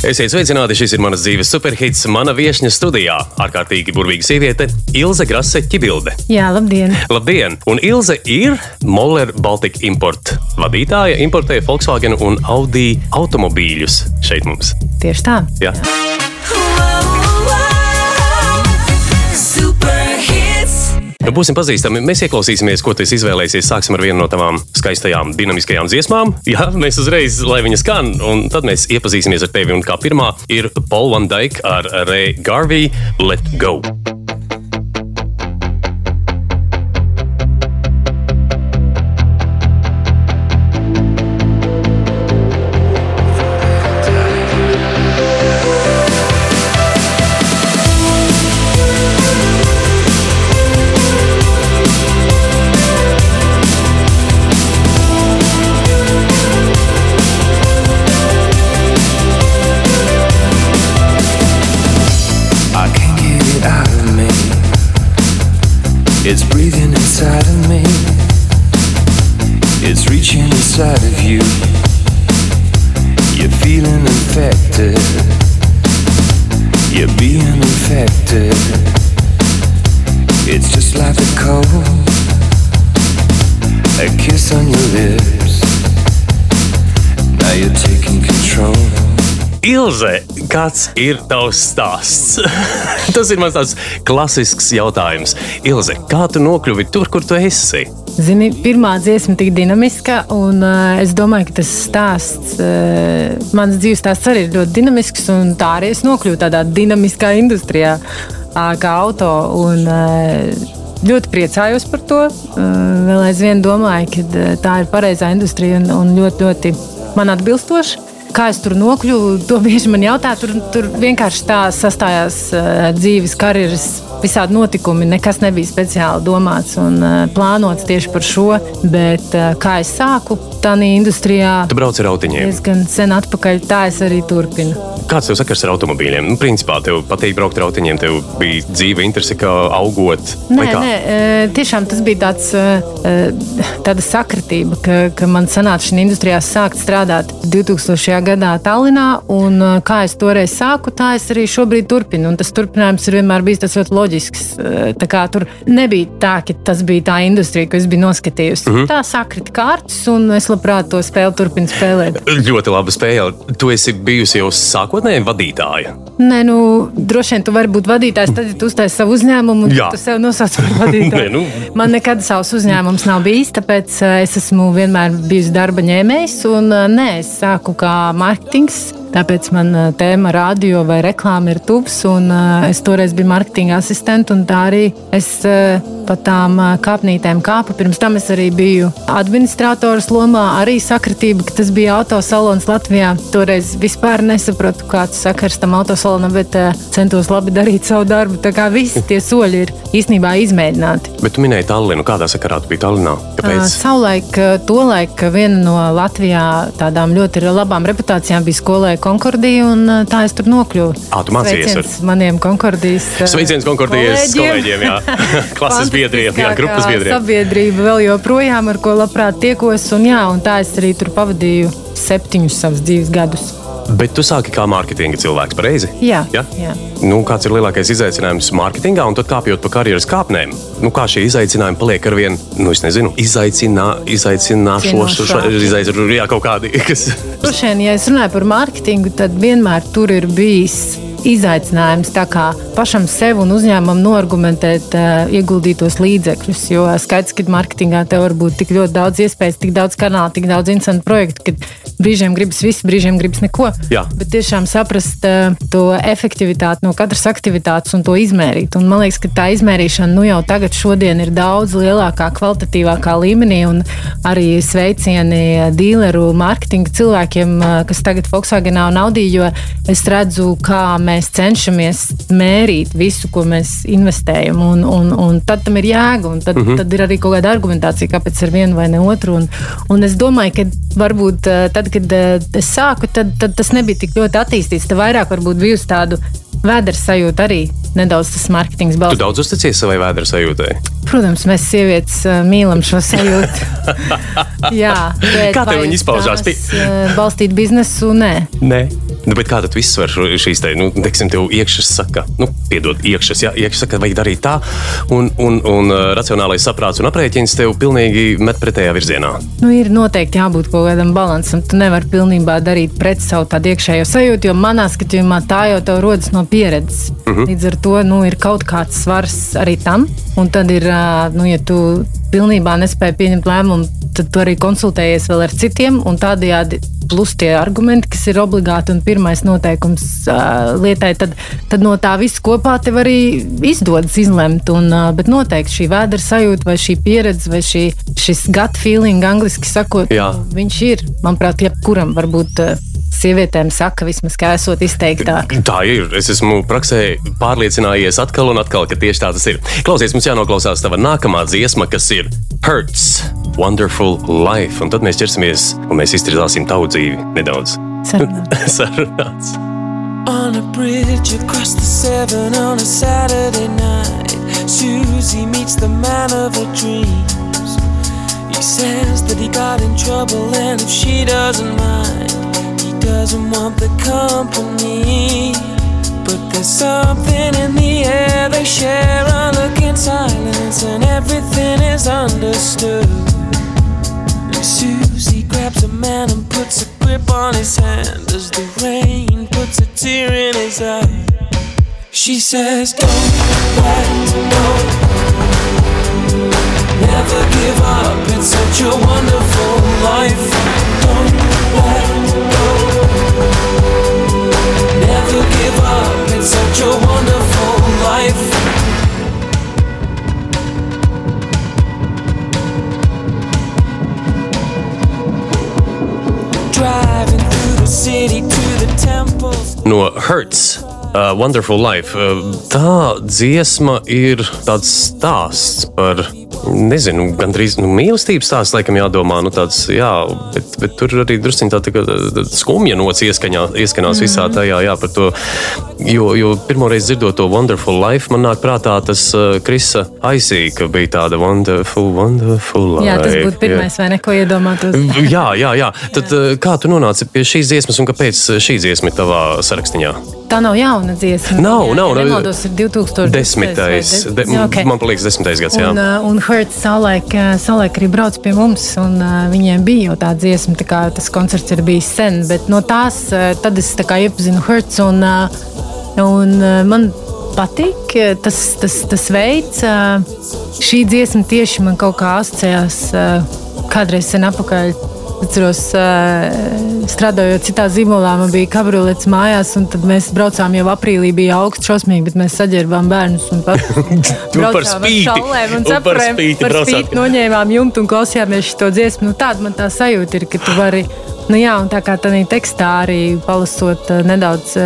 Esiet sveicināti, šis ir manas dzīves superhits. Mana viesņa studijā - ārkārtīgi burvīga sieviete Ilze Grase Čibilde. Jā, labdien! Labdien! Un Ilze ir Moller Baltic Import vadītāja, importēja Volkswagen un Audi automobīļus šeit mums. Tieši tā. Jā. Nu, būsim pazīstami. Mēs ieklausīsimies, ko tu esi izvēlējies. Sāksim ar vienu no tavām skaistajām, dinamiskajām dziesmām. Jā, mēs uzreiz, lai viņa skan, un tad mēs iepazīsimies ar tevi. Un kā pirmā ir Paul Van Dyke ar Ray Garvey Let Go. Ilze, kāds ir tavs stāsts? Tas ir mans tāds klasisks jautājums. Ilze, kā tu nokļuvi tur, kur tu esi? Zini, pirmā dziesma tik dinamiska, un uh, es domāju, ka tas stāsts, uh, mans dzīves stāsts arī ir ļoti dinamisks, un tā arī es nokļuvu tādā dinamiskā industrijā, uh, kā auto. Un, uh, Ļoti priecājos par to. Vēl aizvien domāju, ka tā ir pareizā industrija un, un ļoti, ļoti man atbilstoša. Kā es tur nokļuvu, to bieži man jautā. Tur, tur vienkārši tā sastājās uh, dzīves, karjeras, visādi notikumi. Nekas nebija speciāli domāts un uh, plānots tieši par šo. Bet uh, kā es sāku tādā industrijā, Tu brauc ar autiņiem. diezgan sen atpakaļ, tā es arī turpinu. Kāds tev sakars ar automobīļiem? Nu, principā tev patīk braukt ar autiņiem, tev bija dzīve interese, kā augot. Nē, nē, e, tiešām tas bija tāds, tāda sakritība, ka, ka man sanāca šajā industrijā sākt strādāt 2000. gadā Tallinā. Un, kā es toreiz sāku, tā es arī šobrīd turpinu. Un tas turpinājums ir vienmēr bijis tas ļoti loģisks. E, tā kā Tur nebija tā, ka tas bija tā industrija, ko es biju noskatījusi. Mm. -hmm. Tā sakrita kārtas, un es labprāt to spēli turpinu spēlēt. Ļoti laba spēle. Tu esi bijusi jau sākotnēji vadītāja. Nē, nu, droši vien tu vari būt vadītājs, tad, ja tu uztaisīsi savu uzņēmumu, un Jā. tu sev nosauc par vadītāju. Nē, nu. Man nekad savs uzņēmums nav bijis, tāpēc eh, es esmu vienmēr bijis darba ņēmējs, un eh, nē, es sāku kā mārketings. Tāpēc man eh, tēma radio vai reklāma ir tuvs, eh, es toreiz biju mārketinga asistents, un tā arī es eh, pa tām kāpnītēm kāpu. Pirms tam es arī biju administrators lomā, arī sakritība, ka tas bija autosalons Latvijā. Toreiz vispār nesapratu, kāds sakars tam autosalonam, bet centos labi darīt savu darbu. Tā kā visi tie soļi ir īstenībā izmēģināti. Bet tu minēji Tallinu. Kādā sakarā tu biji Tallinā? Kāpēc? Savulaik, uh, tolaik viena no Latvijā tādām ļoti labām reputācijām bija skolē Konkordija, un uh, tā es tur nokļuvu. Ā, tu mācījies ar- maniem Konkordijas. uh, Sveiciens Konkordijas kolēģiem, jā. Klases biedriem, jā, grupas biedriem. Sabiedrība vēl joprojām, ar ko labprāt tiekos, un, jā, un tā es arī tur pavadīju septiņus savus dzīves gadus. Bet tu sāki kā mārketinga cilvēks, pareizi? Jā, Ja? jā. Nu, kāds ir lielākais izaicinājums mārketingā, un tad kāpjot pa karjeras kāpnēm? Nu, kā šie izaicinājumi paliek ar vien, nu, es nezinu, izaicinā, izaicināšos, izaicinājumi, jā, kaut kādi, kas. Droši vien, ja es runāju par mārketingu, tad vienmēr tur ir bijis izaicinājums pašam sev un uzņēmumam noargumentēt uh, ieguldītos līdzekļus. Jo skaidrs, ka mārketingā tev var būt tik ļoti daudz iespēju, tik daudz kanālu, tik daudz interesantu projektu, ka brīžiem gribas visu, brīžiem gribas neko. Jā. Bet tiešām saprast uh, to efektivitāti no katras aktivitātes un to izmērīt. Un man liekas, ka tā izmērīšana nu jau tagad šodien ir daudz lielākā, kvalitatīvākā līmenī. Un arī sveicieni dīleru mārketinga cilvēkiem, kas tagad Volkswagenā un Audi, jo es redzu, kā mēs cenšamies mērīt visu, ko mēs investējam. Un, un, un tad tam ir jēga, un tad, mm -hmm. tad ir arī kaut kāda argumentācija, kāpēc ar vienu vai ne otru. Un, un es domāju, ka varbūt uh, tad, kad uh, es sāku, tad, tad tas nebija tik ļoti attīstīts. Tad vairāk varbūt bijusi tāda vēdera sajūta arī nedaudz tas mārketings Tu balsts. daudz uzticies savai vēdera sajūtai. Protams, mēs sievietes uh, mīlam šo sajūtu. Jā, Kā tev viņa izpaužās? tās, uh, Balstīt biznesu, nē. Nē. Nu, bet kā tad viss var šīs te, nu, teiksim, tev iekšas saka, nu, piedod, iekšas, jā, iekšas saka, vajag darīt tā, un, un, un uh, racionālais saprāts un aprēķins tev pilnīgi met pretējā virzienā. Nu, ir noteikti jābūt kaut kādam balansam. Tu nevari pilnībā darīt pret savu tādu iekšējo sajūtu, jo manā skatījumā tā jau rodas no pieredzes. Uh -huh. Līdz ar to nu, ir kaut kāds svars arī tam. Un tad ir, nu, ja tu pilnībā nespēji pieņemt lēmumu, tad tu arī konsultējies vēl ar citiem. Tādējādi plus tie argumenti, kas ir obligāti un pirmais noteikums uh, lietai, tad, tad no tā viss kopā tev arī izdodas izlemt. Un, uh, bet noteikti šī vēdera sajūta, vai šī pieredze, vai šī, šis gut feeling, angļuiski sakot, Jā. viņš ir, manuprāt, jebkuram varbūt. Uh, sievietēm saka, vismaz kā esot izteiktāk. Tā ir. Es esmu praksē pārliecinājies atkal un atkal, ka tieši tā tas ir. Klausies, mums jānoklausās tava nākamā dziesma, kas ir Hurts, Wonderful Life. Un tad mēs ķersimies un mēs izstrādāsim tavu dzīvi nedaudz. Sarunāts. Sarunāts. On a bridge across the Severn on a Saturday night, Susie meets the man of her dreams. He says that he got in trouble, and if she doesn't mind, doesn't want the company. But there's something in the air they share a look in silence, and everything is understood. And Susie grabs a man and puts a grip on his hand as the rain puts a tear in his eye. She says, Don't let go. Never give up, it's such a wonderful life. Don't let. Never give up, it's such a wonderful life. Driving through the city to the temples. No Hertz. Uh, Wonderful Life. Uh, tā dziesma ir tāds stāsts par nezinu, gandrīz nu, mīlestības stāsts, laikam, jādomā. Nu, tāds, jā, bet, bet tur arī druskuļi tā, tā, tā skumja nots ieskanās mm visā tajā, jā, par to. Jo, jo pirmoreiz dzirdot to Wonderful Life, man nāk prātā tas uh, Krisa Aisī, ka bija tāda Wonderful, Wonderful Life. Jā, tas būtu pirmais, jā. vai neko iedomātos. jā, jā, jā. Tad jā. kā tu nonāci pie šīs dziesmas un kāpēc šī dziesma ir tavā sarakstā? Tā nav jauna dziesma. Nav, jā, nav. Nemaldos, ir 2010. Desmitais, de, okay. man liekas, desmitais gads. Jā. Un, un Hurts savulaik, savulaik arī brauc pie mums, un uh, viņiem bija jau tā dziesma, tā kā tas koncerts ir bijis sen, bet no tās uh, tad es tā kā iepazinu Hurts, un, un man patīk tas, tas, tas veids, šī dziesma tieši man kaut kā asociējās kādreiz sen apakaļ Atceros, strādājot citā zīmolā, man bija kabriolets mājās, un tad mēs braucām jau aprīlī, bija augsts, šausmīgi, bet mēs saģērbām bērnus un braucām ar šaulēm un saprēm, par spīti noņēmām jumtu un klausījāmies šo dziesmu. Nu, tāda man tā sajūta ir, ka tu vari. Nu jā, un tā kā tādā tekstā arī palasot nedaudz,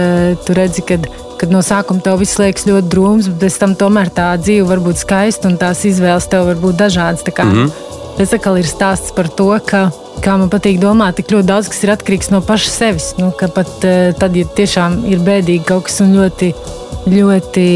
tu redzi, ka kad no sākuma tev viss liekas ļoti drūms, bet pēc tam tomēr tā dzīve var būt skaista un tās izvēles tev var būt dažādas. Mm -hmm. Tas atkal ir stāsts par to, ka kā man patīk domāt, tik ļoti daudz kas ir atkarīgs no paša sevis. Nu, pat uh, tad, ja tiešām ir bēdīgi kaut kas un ļoti, ļoti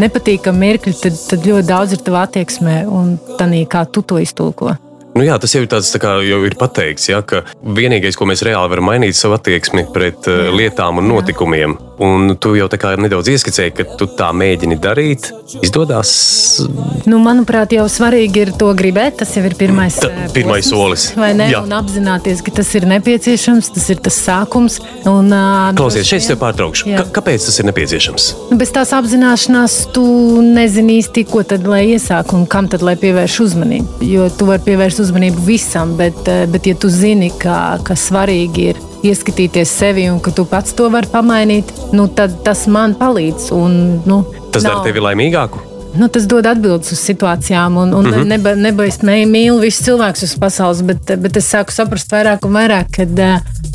nepatīkami mirkļi, tad, tad ļoti daudz ir tavā attieksmē un tādā, kā tu to iztulko. Nu jā, tas jau ir tāds, tā kā jau ir pateikts, ja, ka vienīgais, ko mēs reāli varam mainīt, ir savu attieksmi pret uh, lietām un notikumiem. Un tu jau tā kā nedaudz ieskicēji, ka tu tā mēģini darīt. Izdodas? Nu, manuprāt, jau svarīgi ir to gribēt. Tas jau ir pirmais, Ta, eh, pirmais solis. Vai ne? Jā. Un apzināties, ka tas ir nepieciešams, tas ir tas sākums. Un, uh, Klausies, šeit es tev pārtraukšu. Jā. Kāpēc tas ir nepieciešams? Nu, bez tās apzināšanās tu nezini īsti, ko tad lai iesāk un kam tad lai pievērš uzmanību. Jo tu vari pievērst uzmanību visam, bet, bet ja tu zini, ka, ka svarīgi ir ieskatīties sevi un ka tu pats to vari pamainīt, nu, tad tas man palīdz. Un, nu, tas nav... dara tevi laimīgāku. Nu, tas dod atbildes uz situācijām, un, un mm -hmm. neba, nebaist mīlu visus cilvēkus uz pasaules, bet, bet es sāku saprast vairāk un vairāk, ka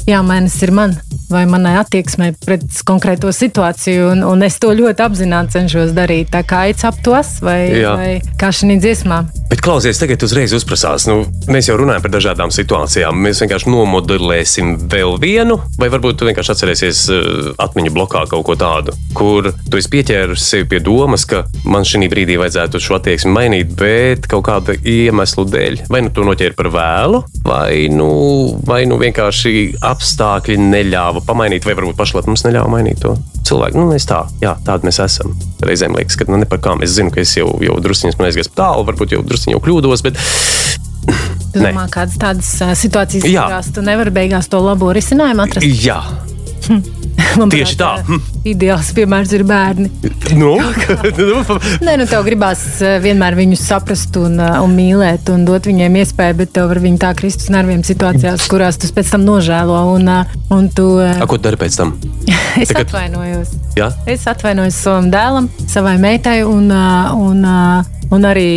jāmainas ir man vai manai attieksmei pret konkrēto situāciju, un, un es to ļoti apzināti cenšos darīt. Tā kā aic ap tos, vai, Jā. vai kā šī dziesmā. Bet klausies, tagad uzreiz uzprasās, nu, mēs jau runājam par dažādām situācijām. Mēs vienkārši nomodelēsim vēl vienu, vai varbūt tu vienkārši atcerēsies atmiņu blokā kaut ko tādu, kur tu esi pieķērusi pie domas, ka man šī brīdī vajadzētu šo attieksmi mainīt, bet kaut kāda iemesla dēļ. Vai nu to noķēri par vēlu, vai nu, vai nu vienkārši apstākļi neļāva pamainīt, vai varbūt pašlaik mums neļauj mainīt to cilvēku. Nu, mēs tā, jā, tādi mēs esam. Reizēm liekas, ka nu, ne par kām. Es zinu, ka es jau, jau druskuļi aizgāju tālu, varbūt jau druskuļi jau kļūdos, bet domā, kādas tādas situācijas, Jā. kurās tu nevari beigās to labo risinājumu atrast? jā, Man tieši tā. ā, Ideāls piemērs ir bērni. nu, nu, Nē, nu tev gribās ā, vienmēr viņus saprast un, ā, un mīlēt un dot viņiem iespēju, bet tev var viņi tā krist uz nerviem situācijās, kurās tu pēc tam nožēlo. Un, ā, un tu, A, ko tu dari pēc tam? es tagad- atvainojos. Jā? Es atvainojos savam dēlam, savai meitai, un, un, un arī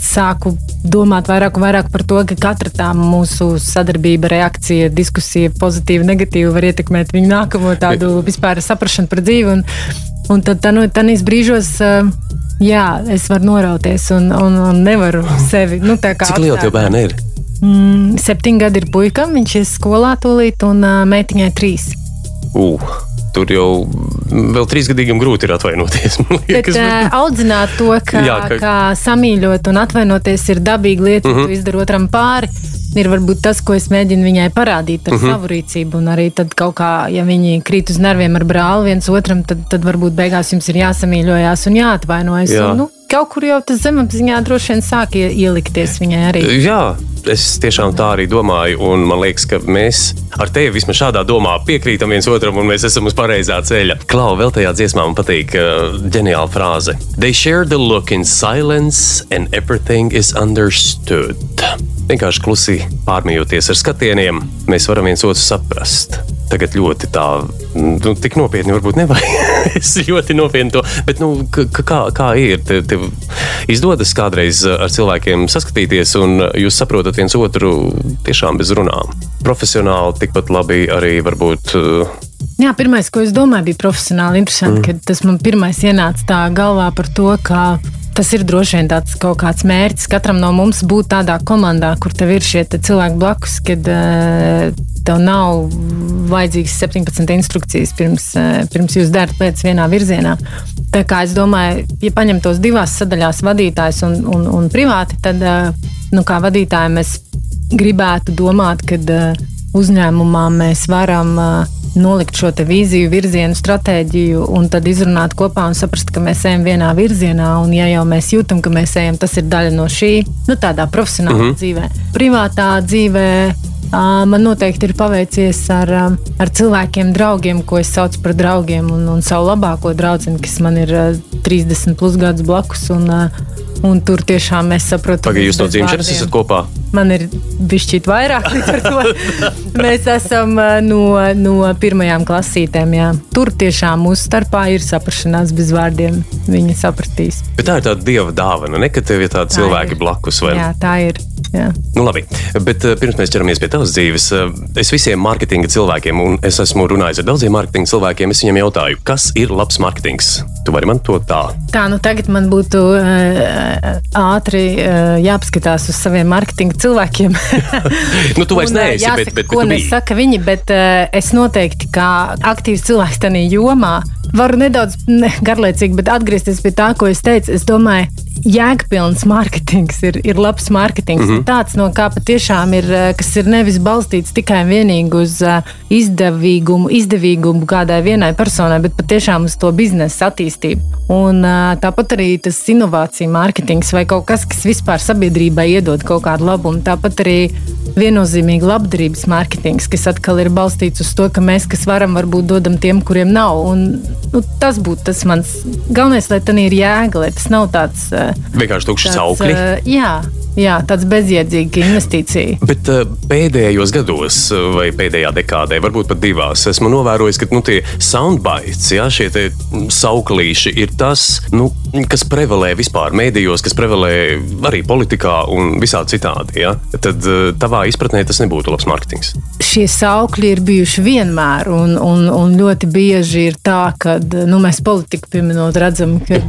sāku domāt vairāk un vairāk par to, ka katra tā mūsu sadarbība, reakcija, diskusija, pozitīva, negatīva, var ietekmēt viņu nākamo tādu vispār saprāšanu par dzīvi. Un, un tad tā, nu, brīžos. ā, Jā, es varu norauties un, un, un nevaru sevi. Nu, Cik liela tev bērni ir? Mm, septiņi gadi ir puikam, viņš ir skolā tūlīt, un uh, meitiņai trīs. Uh, tur jau vēl trīsgadīgam grūti ir atvainoties. man Bet liekas, uh, audzināt to, ka, Jā, ka- kā samīļot un atvainoties ir dabīga lieta, Mhm. -huh. tu izdari otram pāri. Ir varbūt tas, ko es mēģinu viņai parādīt Mhm. ar uh -huh. savu rīcību. Un arī tad, kā, ja viņi krīt uz nerviem ar brāli viens otram, tad, tad varbūt beigās jums ir jāsamīļojas un jāatvainojas. Jā. Un, nu, kaut kur jau tas zemapziņā droši vien sāk ie- ielikties viņai arī. Jā, es tiešām tā arī domāju. Un man liekas, ka mēs ar tevi vismaz šādā domā piekrītam viens otram, un mēs esam uz pareizā ceļa. Klau, vēl tajā dziesmā man patīk uh, ģeniāla frāze. They share the look in silence, and everything is understood. Vienkārši klusi pārmījoties ar skatieniem, mēs varam viens otru saprast. Tagad ļoti tā, nu, tik nopietni varbūt nevajag. es ļoti nopietni to, bet, nu, kā, kā ir? Tev, tev izdodas kādreiz uh, ar cilvēkiem saskatīties, un uh, jūs saprotat viens otru tiešām bez runām. Profesionāli tikpat labi arī varbūt. uh, Jā, pirmais, ko es domāju, bija profesionāli interesanti, mm. kad tas man pirmais ienāca tā galvā par to, ka tas ir droši vien tāds kaut kāds mērķis katram no mums būt tādā komandā, kur tev ir šie te cilvēki blakus, kad uh, tev nav vajadzīgas 17 instrukcijas pirms, uh, pirms jūs darat lietas vienā virzienā. Tā kā es domāju, ja paņem tos divās sadaļās, vadītājs un, un, un privāti, tad uh, nu, kā vadītāji mēs gribētu domāt, ka uzņēmumā mēs varam uh, nolikt šo vīziju, virzienu, stratēģiju un tad izrunāt kopā un saprast, ka mēs ejam vienā virzienā. Un, ja jau mēs jūtam, ka mēs ejam, tas ir daļa no šī, nu, tādā profesionālā mm -hmm. dzīvē. Privātā dzīvē man noteikti ir paveicies ar, ar cilvēkiem, draugiem, ko es saucu par draugiem, un, un savu labāko draugu, kas man ir ā, 30 plus gadus blakus. Un, Un tur tiešām mēs saprotam, Pagaidām, jūs no dzimšanas esat kopā. Man ir bišķīt vairāk, līdz ar to mēs esam ā, no, no pirmajām klasītēm. Jā. Tur tiešām mūsu starpā ir saprašanās bez vārdiem. Viņi sapratīs. Bet tā ir tāda dieva dāvana, ne, ka tev ir tādi Tā cilvēki ir. blakus. vai? Jā, tā ir. Jā. Nu, labi, bet uh, pirms mēs ķeramies pie tavas dzīves, uh, es visiem mārketinga cilvēkiem, un es esmu runājis ar daudziem mārketinga cilvēkiem, es viņiem jautāju, kas ir labs mārketings? Tu vari man to tā. Tā, nu tagad man būtu uh, ātri uh, jāpaskatās uz saviem mārketinga cilvēkiem. Nu, tu vairs ā, neesi, jāsaka, bet, bet, bet ko nesaka viņi, bet es noteikti kā aktīvs cilvēks tajā jomā varu nedaudz ne, garlaicīgi, bet atgriezties pie tā, ko es teicu. Es domāju, jēgpilns mārketings ir, ir labs mārketings. Mm -hmm. Tāds, no kā patiešām ir, uh, kas ir nevis balstīts tikai un vienīgi uz uh, izdevīgumu, izdevīgumu kādai vienai personai, bet patiešām uz to biznesa attīstību. Un uh, tāpat arī tas inovācija mārketings vai kaut kas, kas vispār sabiedrībai iedod kaut kādu labumu. Tāpat arī viennozīmīgi labdarības mārketings, kas atkal ir balstīts uz to, ka mēs, kas varam, varbūt dodam tiem, kuriem nav. Un, nu, tas būtu tas mans galvenais, lai tā ir jēga, lai tas nav tāds. Vienkārši tukšs tāds sauklis. uh, jā, jā, tāds bezjēdzīgs investīcija. Bet uh, pēdējos gados, uh, vai pēdējā dekādē, varbūt pat divās, esmu novērojis, ka nu, tie soundbites, ja, šie mm, sauklīši, ir tas, nu, kas prevalē vispār mēdījos, kas prevalē arī politikā un visā citādi. Ja. Tad tavā izpratnē tas nebūtu labs mārketings. šie saukļi ir bijuši vienmēr, un, un, un ļoti bieži ir tā, ka nu, mēs politiku pieminot redzam, ka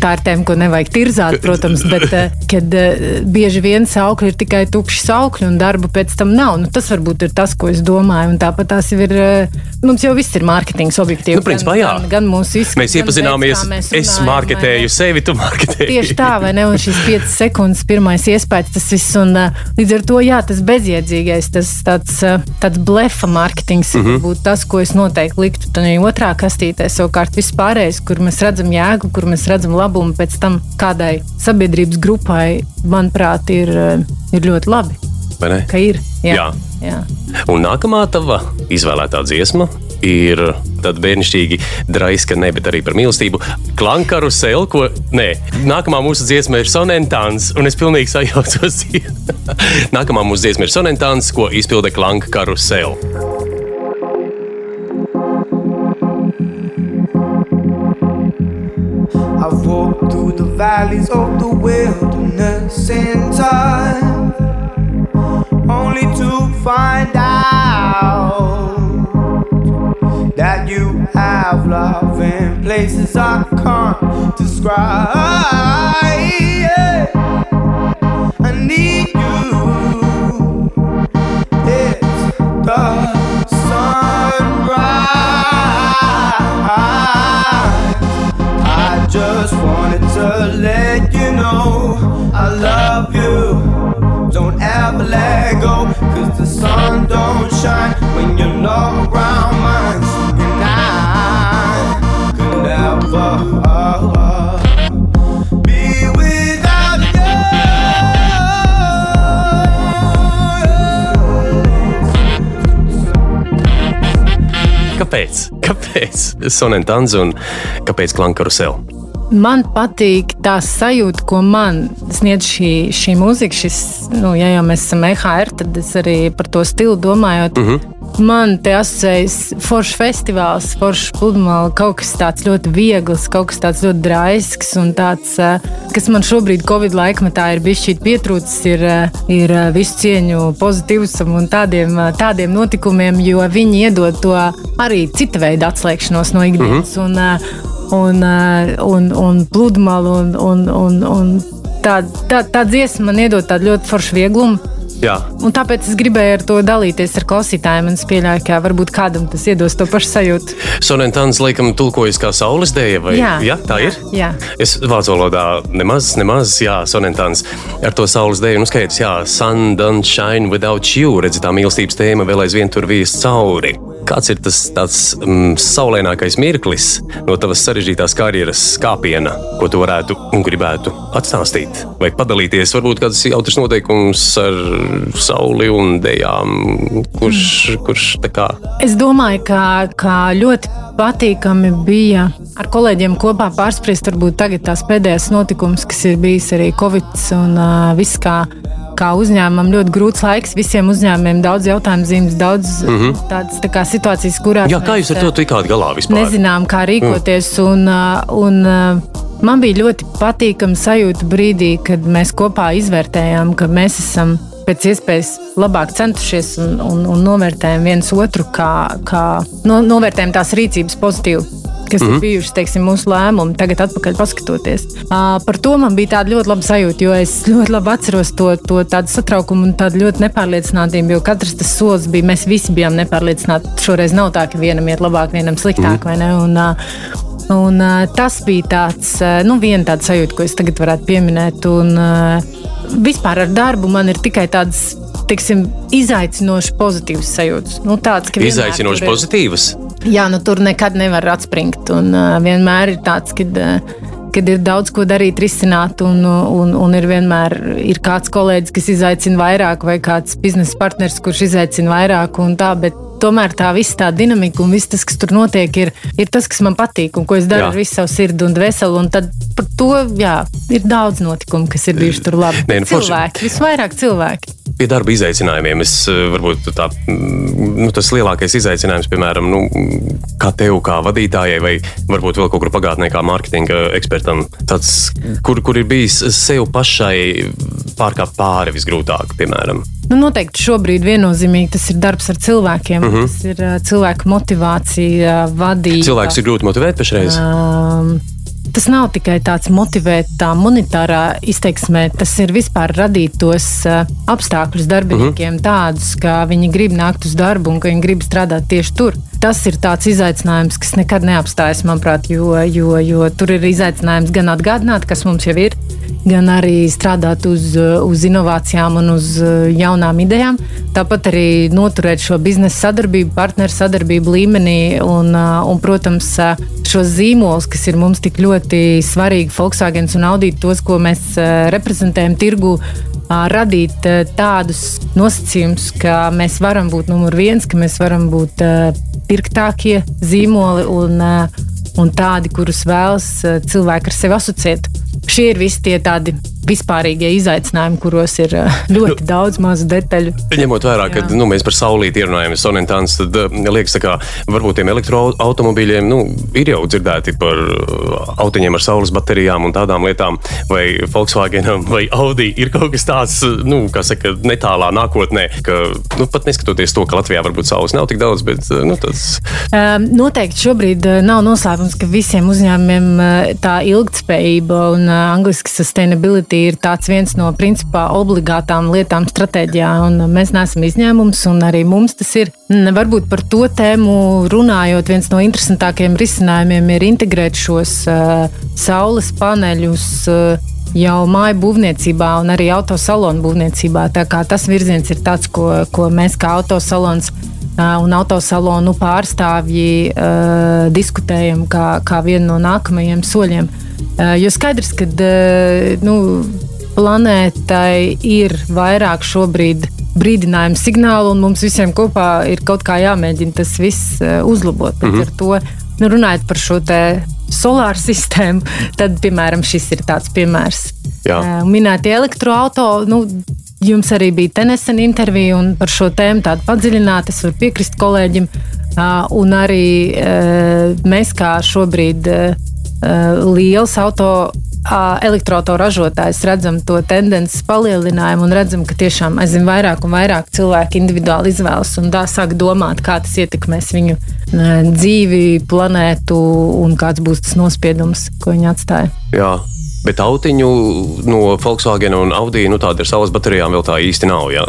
tā ir tēma, ko nevajag tirzāt, protams, bet eh, kad eh, bieži vien saukļi ir tikai tukši saukļi un darba pēc tam nav. Nu, tas varbūt ir tas, ko es domāju. Un tāpat tās ir, eh, mums jau viss ir mārketings objektīvi. Nu, principā, jā. gan, gan mūsu izskats. Mēs iepazināmies, mēs es runājam, vai marketēju ne? sevi, tu marketēji. Tieši tā, vai ne? Un šis 5 sekundes pirmais iespējas, tas viss. Un, līdz ar to, jā, tas bezjēdzīgais, tas tāds, tāds blefa mārketings mm -hmm. būtu tas, ko es noteikti liktu. Tad otrā kastītē savukārt viss pārējais, kur mēs redzam jēgu, kur mēs redzam labumu pēc tam kādai sabiedrības grupai, manuprāt, ir, uh, ir ļoti labi. Vai ne? Ka ir. Jā. jā. Un nākamā tava izvēlētā dziesma ir tāda bērnišķīga, draiska, ne, bet arī par mīlestību. Klankaru sēlu, ko. Nē, nākamā mūsu dziesma ir Sonentāns, un es pilnīgi sajaucos. nākamā mūsu dziesma ir Sonentāns, ko izpilda Klankaru sēlu. Through the valleys of the wilderness in time, only to find out that you have love in places I can't describe. I need you. Wanted to let you know I love you. Don't ever let go, cause the sun don't shine when you're not around mine. And I could never be without you. Kāpēc? Kāpēc Sonentāns un kāpēc Klankaru sēlu? Man patīk tā sajūta, ko man sniedz šī, šī mūzika. Šis, nu, ja jau mēs esam EHR, tad es arī par to stilu domājot. Mm -hmm. Man te asociējas foršs festivāls, foršs pludmale, kaut kas tāds ļoti viegls, kaut kas tāds ļoti draisks un tāds, eh, kas man šobrīd Covid laikmetā ir bijis šķiet pietrūcis, ir, eh, ir eh, visu cieņu pozitīvsam un tādiem, tādiem notikumiem, jo viņi iedod to arī cita veida atslēgšanos no ikdienas. Mm -hmm. un, un, un, un pludmali. Un, un, un, un tā, tā, tā dziesma man iedod tādu ļoti foršu vieglumu. Jā. Un tāpēc es gribēju ar to dalīties ar klausītājiem. Es pieļauju, ka varbūt kādam tas iedos to pašu sajūtu. Sonentāns laikam tulkojas kā saules dēļa, vai Jā, ja, tā jā, ir? jā. Es vācu valodā nemaz, nemaz, jā, Sonentāns ar to saules dēļu, nu skaidrs, jā, sun don't shine without you, redzi tā mīlestības tēma vēl aizvien tur vies cauri. Kāds ir tas tāds mm, saulēnākais mirklis no tavas sarežģītās karjeras kāpiena, ko tu varētu un gribētu atstāstīt? Vai padalīties, varbūt kāds jautrs noteikums ar sauli un dejām, kurš, kurš tā kā Es domāju, ka, ka ļoti patīkami bija ar kolēģiem kopā pārspriest varbūt tagad tās pēdējās notikumus, kas ir bijis arī Covid un uh, viss kā. Kā uzņēmumam ļoti grūts laiks, visiem uzņēmumiem daudz jautājumu zīmes, daudz mm -hmm. tādas tā kā situācijas, kurās Jā, kā jūs ar to tikāt galā vispār? nezinām, kā rīkoties. Mm. Un, uh, un, uh, man bija ļoti patīkama sajūta brīdī, kad mēs kopā izvērtējām, ka mēs esam pēc iespējas labāk centušies un, un, un novērtējam viens otru, kā, kā no, novērtējam tās rīcības pozitīvi. Kas mm -hmm. ir bijušas teiksim, mūsu lēmumi, tagad, atpakaļ paskatoties. Uh, par to man bija tāda ļoti laba sajūta, jo es ļoti labi atceros to, to tādu satraukumu un tādu ļoti nepārliecinātību. Jo katrs tas solis bija, mēs visi bijām nepārliecināti. Šoreiz nav tā, ka vienam iet labāk, vienam sliktāk. Mm -hmm. un, uh, Un, uh, tas bija tāds, uh, nu, viena tāda sajūta, ko es tagad varētu pieminēt. Un, uh, vispār ar darbu man ir tikai tādas, teiksim, izaicinošas, pozitīvas sajūtas. Nu, tāds, ka Izaicinoši ir- pozitīvas. Jā, nu, tur nekad nevar atspringt. Un, uh, vienmēr ir tāds, kad, uh, kad ir daudz ko darīt, risināt, un, un, un ir vienmēr ir kāds kolēģis, kas izaicina vairāk, vai kāds biznesa partners, kurš izaicina vairāk. Tā, bet tomēr tā visa tā dinamika un viss tas, kas tur notiek, ir, ir tas, kas man patīk un ko es daru Jā. ar visu savu sirdi un dvēseli. Un tad par to jā, ir daudz notikumu, kas ir bijuši tur labi. Nē, nu, forši. cilvēki, visvairāk cilvēki. Pie darba izaicinājumiem es eh, varbūt tā, mm, nu, tas lielākais izaicinājums, piemēram, nu, kā tev, kā vadītājai, vai varbūt vēl kaut kur pagātnē, kā mārketinga ekspertam, tāds, kur, kur ir bijis sev pašai pārkāpt pāri visgrūtāk, piemēram. Nu, noteikti šobrīd viennozīmīgi tas ir darbs ar cilvēkiem. Mm -hmm. Tas ir uh, cilvēku motivācija, uh, vadība. Cilvēks ir grūti motivēt pašreiz. Um, tas nav tikai tāds motivēt, tā monetārā izteiksmē, tas ir vispār radīt tos uh, apstākļus darbiniekiem mm -hmm. tādus, ka viņi grib nākt uz darbu un ka viņi grib strādāt tieši tur. Tas ir tāds izaicinājums, kas nekad neapstājas, manuprāt, jo, jo, jo tur ir izaicinājums gan atgādināt, kas mums jau ir, gan arī strādāt uz, uz inovācijām un uz jaunām idejām. Tāpat arī noturēt šo biznesa sadarbību, partneru sadarbību līmenī un, un protams, šos zīmolus, kas ir mums tik ļoti svarīgi, Volkswagen un Audi, tos, ko mēs reprezentējam tirgu, radīt tādus nosacījumus, ka mēs varam būt numur viens, ka mēs varam būt pirktākie zīmoli un, un tādi, kurus vēlas cilvēki ar sevi asociēt. Šie ir visi tie tādi vispārīgie izaicinājumi, kuros ir eh, ļoti nu, daudz mazu detaļu. Ņemot vērā, ka nu, mēs par saulīti ierunājamies sonentāns, tad uh, liekas, ka varbūt tiem elektroautomobīļiem nu, ir jau dzirdēti par uh, autiņiem ar saules baterijām un tādām lietām, vai Volkswagenam vai Audi ir kaut kas tāds, nu, kā saka, netālā nākotnē, ka nu, pat neskatoties to, ka Latvijā varbūt saules nav tik daudz, bet nu, tas. Um, noteikti šobrīd nav noslēpums, ka visiem uzņēmumiem tā ilgtspējība un angliski sustainability ir viens no principā obligātām lietām stratēģijā, un mēs neesam izņēmums, un arī mums tas ir. Varbūt par to tēmu runājot, viens no interesantākajiem risinājumiem ir integrēt šos uh, saules paneļus. Uh, jau māju būvniecībā un arī autosalonu būvniecībā. Tas virziens ir tāds, ko, ko mēs kā autosalons uh, un autosalonu pārstāvji uh, diskutējam kā, kā vienu no nākamajiem soļiem. Uh, jo skaidrs, ka uh, nu, planētai ir vairāk šobrīd brīdinājumu signālu, un mums visiem kopā ir kaut kā jāmēģina tas viss uh, uzlabot. Mm -hmm. ar to, nu, runājot par šo solāru sistēmu, tad, piemēram, šis ir tāds piemērs. Uh, minētie elektroautori. Nu, Jums arī bija te nesen intervija par šo tēmu, tādu padziļinātu. Es varu piekrist kolēģim. Uh, un arī mēs, kā šobrīd Eh, liels auto elektroautoražotājs redzam to tendenci palielinājumu un redzam, ka tiešām aizvien vairāk un vairāk cilvēki individuāli izvēlas un tā sāk domāt, kā tas ietekmēs viņu dzīvi, planētu un kāds būs tas nospiedums, ko viņi atstāja. Jā. Bet autiņu no Volkswagen un Audi nu, tāda ar saules baterijām vēl tā īsti nav. Jā,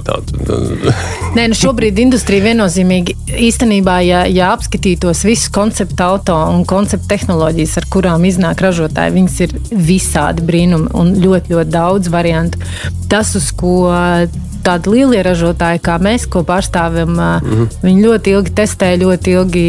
Nē, nu šobrīd industrija viennozīmīgi īstenībā, ja, ja apskatītos visus konceptu auto un konceptu tehnoloģijas, ar kurām iznāk ražotāji, viņas ir visādi brīnumi un ļoti, ļoti daudz variantu. Tas, uz ko tādi lielie ražotāji, kā mēs, ko pārstāvam, mm -hmm. viņi ļoti ilgi testē, ļoti ilgi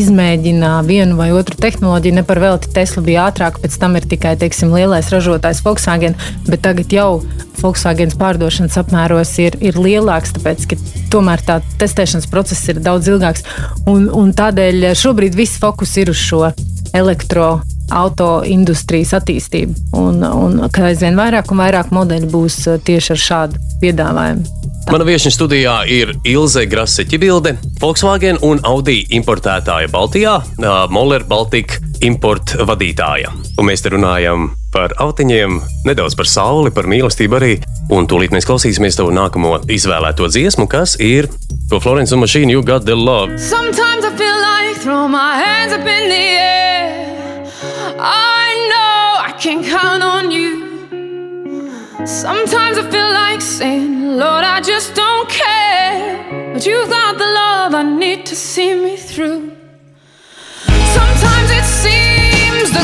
izmēģina vienu vai otru tehnoloģiju. Ne par velti Tesla bija ātrāk, pēc tam ir tikai teiksim, lielais ražotājs Volkswagen, bet tagad jau Volkswagen pārdošanas apmēros ir, ir lielāks, tāpēc ka tomēr tā testēšanas process ir daudz ilgāks. Un, un tādēļ šobrīd viss fokus ir uz šo elektroenerģiju auto industrijas attīstību. Un, un ka aizvien vairāk un vairāk modeļu būs uh, tieši ar šādu piedāvājumu. Tā. Mana viesiņa studijā ir Ilze Graseķibilde, Volkswagen un Audi importētāja Baltijā, uh, Moller Baltica importa vadītāja. Un mēs te runājam par autiņiem, nedaudz par sauli, par mīlestību arī. Un tūlīt mēs klausīsimies tavu nākamo izvēlēto dziesmu, kas ir To Florence Machine, You Got the Love. Sometimes I feel like throw my hands up in the air. I know I can count on you. Sometimes I feel like saying, Lord, I just don't care. But you've got the love I need to see me through. Sometimes it seems the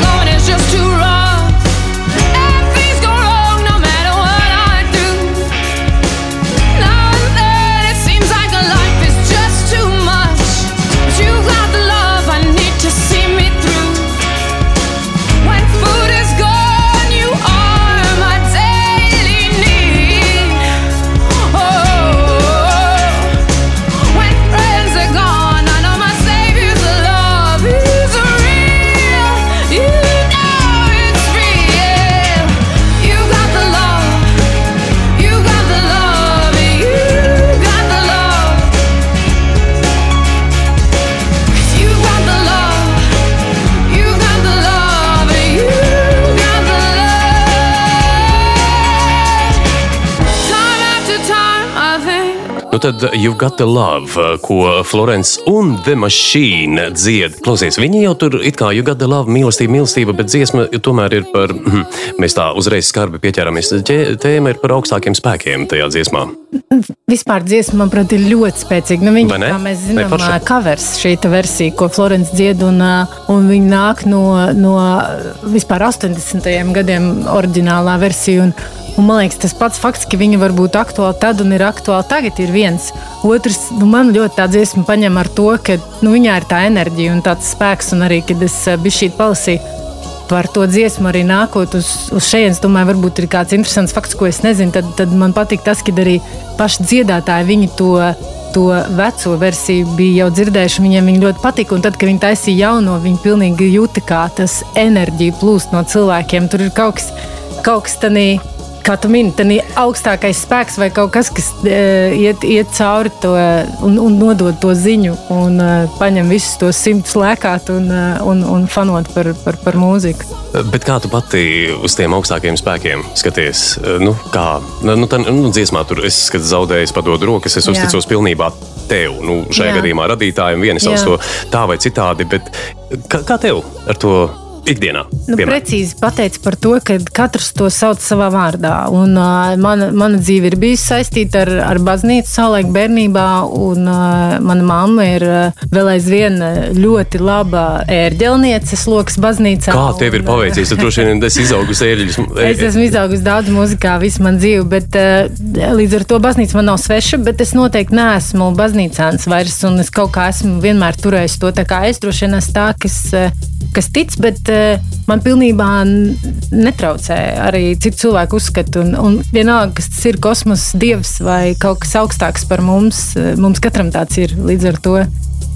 tad You've Got the Love, ko Florence un The Machine dzied. Klausies, viņi jau tur it kā You've Got the Love, mīlestība, mīlestība, bet dziesma tomēr ir par, hm, mēs tā uzreiz skarbi pieķeramies, tēma ir par augstākiem spēkiem tajā dziesmā. Vispār dziesma, manuprāt, ir ļoti spēcīga. Nu, viņa, kā mēs zinām, forša? covers šī versija, ko Florence dzied, un, un viņa nāk no, no vispār 80. gadiem oriģinālā versija. Un, un man liekas, tas pats fakts, ka viņa var būt aktuāla tad un ir aktuāla tagad, ir viens. Otrs, nu, man ļoti tā dziesma paņem ar to, ka nu, viņā ir tā enerģija un tāds spēks, un arī, kad es ā, biju šī palasīju par to dziesmu arī nākot uz, uz šejienes. Domāju, varbūt ir kāds interesants fakts, ko es nezinu. Tad, tad man patīk tas, ka arī paši dziedātāji viņi to. To veco versiju bija jau dzirdējuši, viņiem viņa ļoti patika. Un tad, kad viņi taisīja jauno, viņi pilnīgi jūta, kā tas enerģija plūst no cilvēkiem. Tur ir kaut kas, kaut kas tāds, kā tu mini, tā augstākais spēks vai kaut kas, kas e, iet, iet cauri to un, un nodod to ziņu un e, paņem visus tos simtus lēkāt un, e, un, un fanot par, par, par mūziku. Bet kā tu pati uz tiem augstākiem spēkiem skaties? Nu, kā nu, tā, nu, dziesmā tur es zaudēju, padodu rokas, es Jā. uzticos pilnībā tev. Nu, šajā Jā. gadījumā radītājiem viena Jā. to tā vai citādi, bet kā, kā tev ar to ikdienā? Nu, piemēram? precīzi pateicis par to, ka katrs to sauc savā vārdā. Un, uh, mana, mana dzīve ir bijusi saistīta ar, ar baznīcu savulaik bērnībā, un uh, mana mamma ir uh, vēl aizvien ļoti laba ērģelniece slokas baznīcā. Kā tev ir un, paveicies? Tu droši vien esi izaugusi ēļus. Es esmu izaugusi daudz mūzikā, visu manu dzīvi, bet uh, līdz ar to baznīca man nav sveša. Bet es noteikti neesmu baznīcāns vairs, un es kaut kā esmu vienmēr turējis to. Tā kā es droši vien esmu tā, kas, kas tic, bet uh, man pilnībā netraucē arī citu cilvēku uzskatu. Un, un vienalga, kas tas ir kosmosa dievs vai kaut kas augstāks par mums, uh, mums katram tāds ir līdz ar to.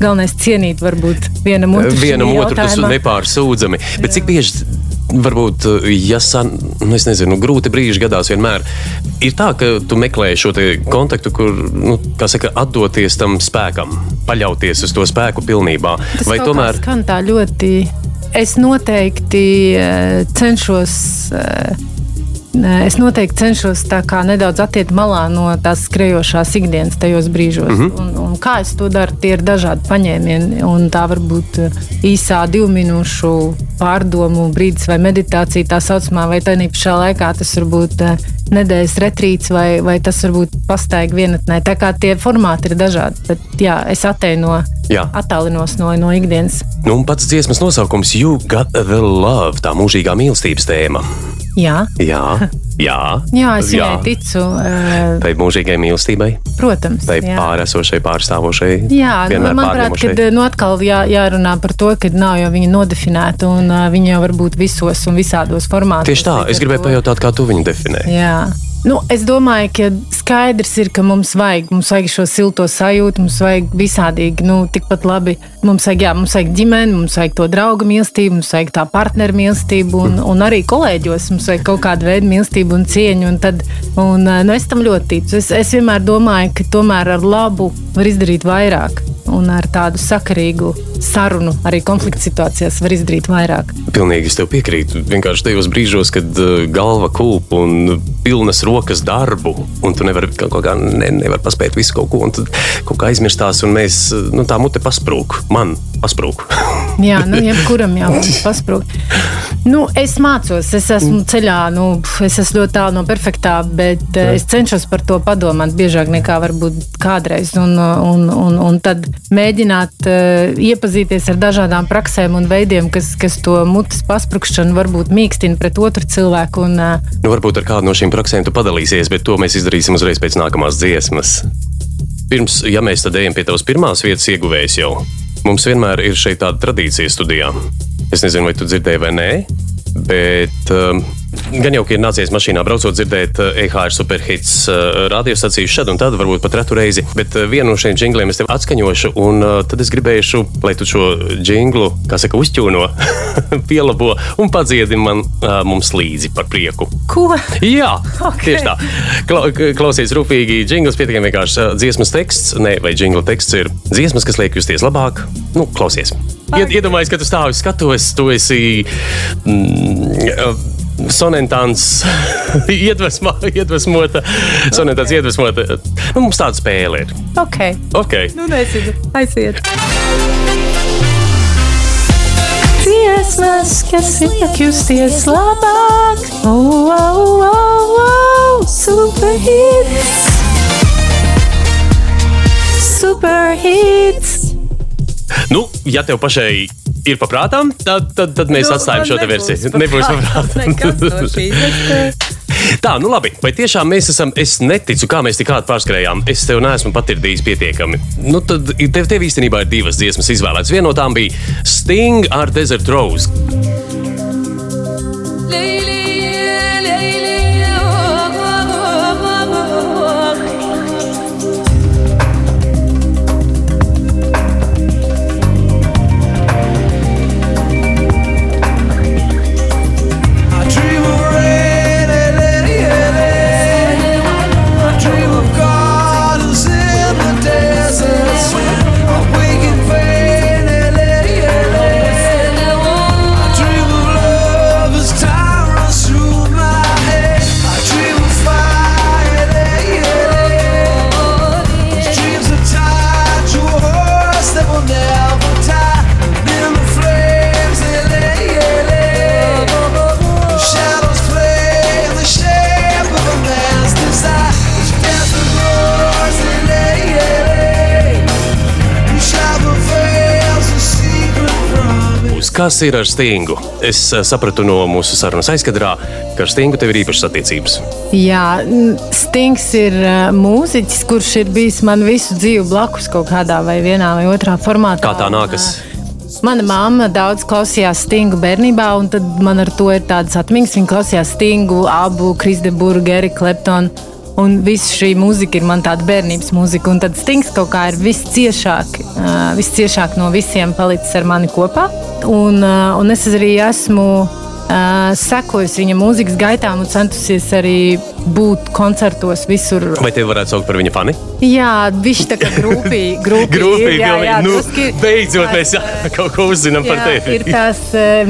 Galvenais cienīt, varbūt vienam otru. Vienam otru tas jautājumā. nepārsūdzami. Bet cik bieži, varbūt, ja san, nu, es nezinu, grūti brīži gadās vienmēr, ir tā, ka tu meklē šo kontaktu, kur, nu, kā saka, atdoties tam spēkam, paļauties uz to spēku pilnībā. Tas Vai tomēr kā skan tā ļoti. Es noteikti eh, cenšos. Es noteikti cenšos nedaudz attiekt malā no tās skrejošās ikdienas tajos brīžos. Mm -hmm. un, un kā es to daru, tie ir dažādi paņēmieni. Un tā var būt eh, īsā divu minūšu pārdomu brīdis vai meditācija, tā saucamā, vai tā pašā laikā tas var būt eh, nedēļas retrīts, vai, vai tas var būt pastaigā vienatnē. Tā kā tie formāti ir dažādi. Bet jā, es atteino, Jā. attālinos no, no ikdienas. nu, un pats dziesmas nosaukums You Got the Love, tā mūžīgā mīlestības tēma? Jā, Jā, jā, jā es viņai ticu. eh, Tai mūžīgai mīlestībai, Protams. tai jā. pāresošai, pārstāvošai. Jā, nu, manuprāt, kad, nu, atkal jā, jārunā par to, ka nav jau viņa nodefinēta un uh, viņa jau var būt visos un visādos formātos. Tieši tā, es gribēju pajautāt, kā tu viņu definē. Jā. Nu, es domāju, ka skaidrs ir, ka mums vajag, mums vajag šo silto sajūtu, mums vajag visādīgi, nu, tikpat labi. Mums vajag, jā, mums vajag ģimeni, mums vajag to draugu mīlestību, mums vajag tā partneru mīlestību, un, un arī kolēģos mums vajag kaut kādu veidu mīlestību un cieņu. Un tad, un, nu, es tam ļoti ticu. Es, es vienmēr domāju, ka tomēr ar labu var izdarīt vairāk. Un ar tādu sakarīgu sarunu arī konflikta situācijās var izdarīt vairāk. Pilnīgi es tev piekrītu. Vienkārši tajos brīžos, kad uh, galva kūp un pilnas rokas darbu, un tu nevari kaut kā ne, nevar paspēt visu kaut ko, un tad kaut kā aizmirstās, un mēs, uh, nu, tā mute pasprūk. Man pasprūk. Jā, nu, jebkuram jau pasprūkt. Nu, es mācos, es esmu ceļā, nu, es esmu ļoti tālu no perfektā, bet uh, es cenšos par to padomāt biežāk nekā varbūt kādreiz. Un, un, un, un tad mēģināt uh, iepazīties ar dažādām praksēm un veidiem, kas, kas to mutes pasprūkšanu varbūt mīkstina pret otru cilvēku. Un, Nu, varbūt ar kādu no šīm praksēm tu padalīsies, bet to mēs izdarīsim uzreiz pēc nākamās dziesmas. Pirms, ja mēs tad ejam pie tavas pirmās vietas ieguvējas jau, mums vienmēr ir šeit tāda tradīcija studijā. Es nezinu, vai tu dzirdēji vai nē, bet um, gan jau, ir nācies mašīnā braucot dzirdēt uh, EHR superhits uh, radiostaciju šad un tad, varbūt pat retu reizi, bet uh, vienu no šiem jingliem es tev atskaņošu, un uh, tad es gribēšu, lai tu šo jinglu, kā saka, uzķūno, pielabo un padziedi man uh, mums līdzi par prieku. ko? Jā, Ok. okay. tieši tā. Kla klausies rūpīgi. Jingls pietiekami vienkārši uh, dziesmas teksts, ne, vai jingla teksts ir dziesmas, kas liek justies labāk. Nu, klausies. Ied, iedomājies, ka tu stāvi skatos, tu esi mm, uh, sonentāns iedvesmā, iedvesmota. Sonentāns iedvesmota. Nu, mums tāda spēle ir. Ok, Ok. nu nezinu, aiziet. Dziesmas, kas liek justies labāk, oh, oh, oh, oh, superhits. Superhits. Nu, ja tev pašai ir paprātām, tad, tad, tad mēs Nu, atstājam šo te nebūs versiju. paprātām Tā, nu labi, vai tiešām mēs esam, es neticu, kā mēs tik ātri pārskrējām. Es tev neesmu patirdījis pietiekami. Nu, tad tev, tev īstenībā ir divas dziesmas izvēlētas. Viena no tām bija Sting ar Desert Rose. Kas ir ar Stingu? Es eh, sapratu no mūsu sarunas aizkadrā, ka ar Stingu tev ir īpašas attiecības. Jā, Stings ir uh, mūziķis, kurš ir bijis man visu dzīvi blakus kaut kādā vai vienā vai otrā formātā. Kā tā Un, nākas? ā, Mana mamma daudz klausījās Stingu bērnībā, un tad man ar to ir tādas atmiņas. Viņa klausījās Stingu, abu Krisdeburgu, Eriku Kleptonu. Un viss šī mūzika ir man tāda bērnības mūzika. Un tad Stings kaut kā ir visciešāk, visciešāk no visiem palicis ar mani kopā. Un, un es arī esmu uh, sekojusi viņa mūzikas gaitām un centusies arī būt koncertos visur. Vai tevi varētu saukt par viņa fani? Jā, viņš tā kā grūpīgi. Grupī, Grūpīgi, jā, jā, nu, druski- beidzot mēs tās, kaut ko uzzinām par Jā, tevi. ir tās,